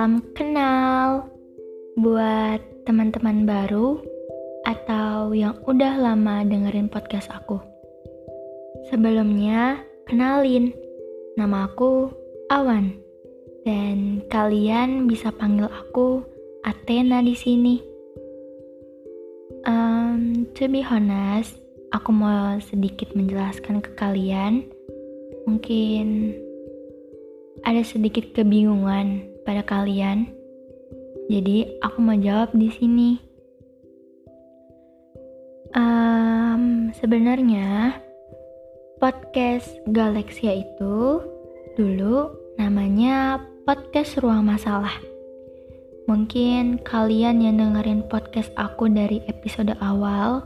Salam kenal buat teman-teman baru atau yang udah lama dengerin podcast aku. Sebelumnya, kenalin, nama aku Awan. Dan kalian bisa panggil aku Athena di sini. Um, to be honest, aku mau sedikit menjelaskan ke kalian. Mungkin ada sedikit kebingungan pada kalian. Jadi aku mau jawab di sini. Um, sebenarnya podcast Galexia itu dulu namanya podcast Ruang Masalah. Mungkin kalian yang dengerin podcast aku dari episode awal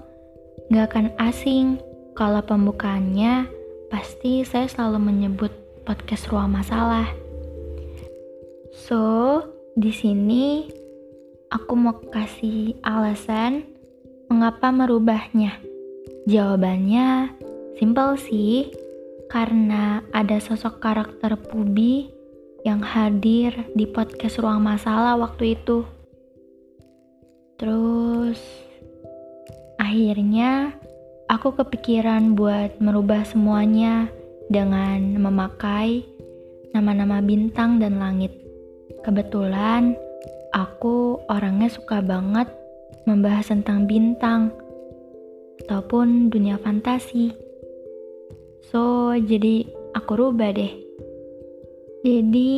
gak akan asing kalau pembukaannya pasti saya selalu menyebut podcast Ruang Masalah. So, di sini aku mau kasih alasan mengapa merubahnya. Jawabannya simpel sih, karena ada sosok karakter Pubi yang hadir di podcast Ruang Masalah waktu itu. Terus, akhirnya aku kepikiran buat merubah semuanya dengan memakai nama-nama bintang dan langit. Kebetulan aku orangnya suka banget membahas tentang bintang ataupun dunia fantasi. So, jadi aku rubah deh. Jadi,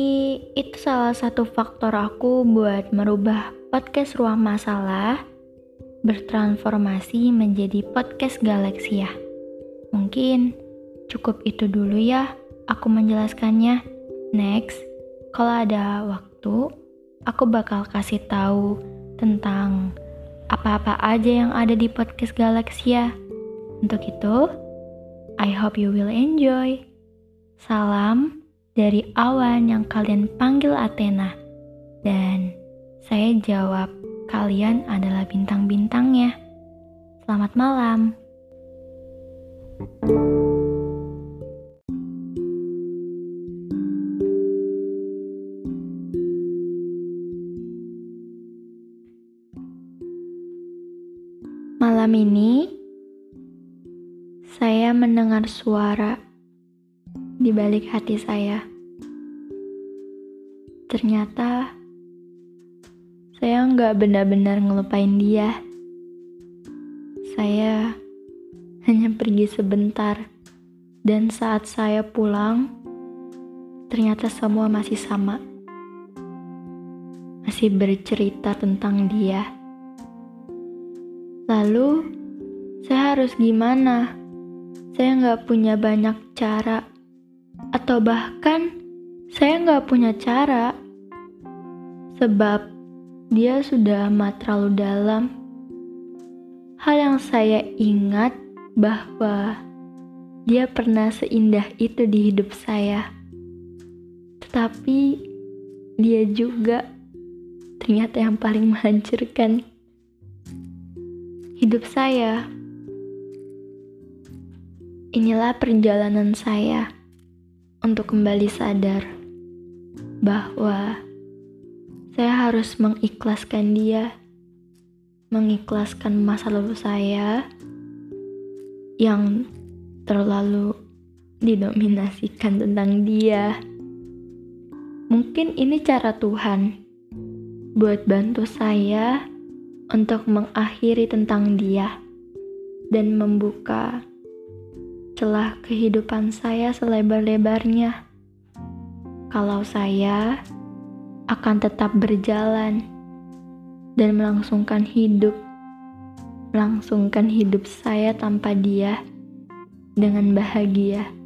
itu salah satu faktor aku buat merubah podcast Ruang Masalah bertransformasi menjadi podcast Galaksia. Mungkin cukup itu dulu ya aku menjelaskannya. Next, kalau ada waktu itu, aku bakal kasih tahu tentang apa-apa aja yang ada di podcast Galaksia. Untuk itu, I hope you will enjoy. Salam dari awan yang kalian panggil Athena. Dan saya jawab, kalian adalah bintang-bintangnya. Selamat malam. thank you Malam ini, saya mendengar suara di balik hati saya. Ternyata, saya nggak benar-benar ngelupain dia. Saya hanya pergi sebentar, dan saat saya pulang, ternyata semua masih sama. Masih bercerita tentang dia Lalu, saya harus gimana? Saya nggak punya banyak cara, atau bahkan saya nggak punya cara, sebab dia sudah amat terlalu dalam. Hal yang saya ingat bahwa dia pernah seindah itu di hidup saya, tetapi dia juga ternyata yang paling menghancurkan hidup saya. Inilah perjalanan saya untuk kembali sadar bahwa saya harus mengikhlaskan dia, mengikhlaskan masa lalu saya yang terlalu didominasikan tentang dia. Mungkin ini cara Tuhan buat bantu saya untuk mengakhiri tentang dia dan membuka celah kehidupan saya selebar-lebarnya. Kalau saya akan tetap berjalan dan melangsungkan hidup, melangsungkan hidup saya tanpa dia dengan bahagia.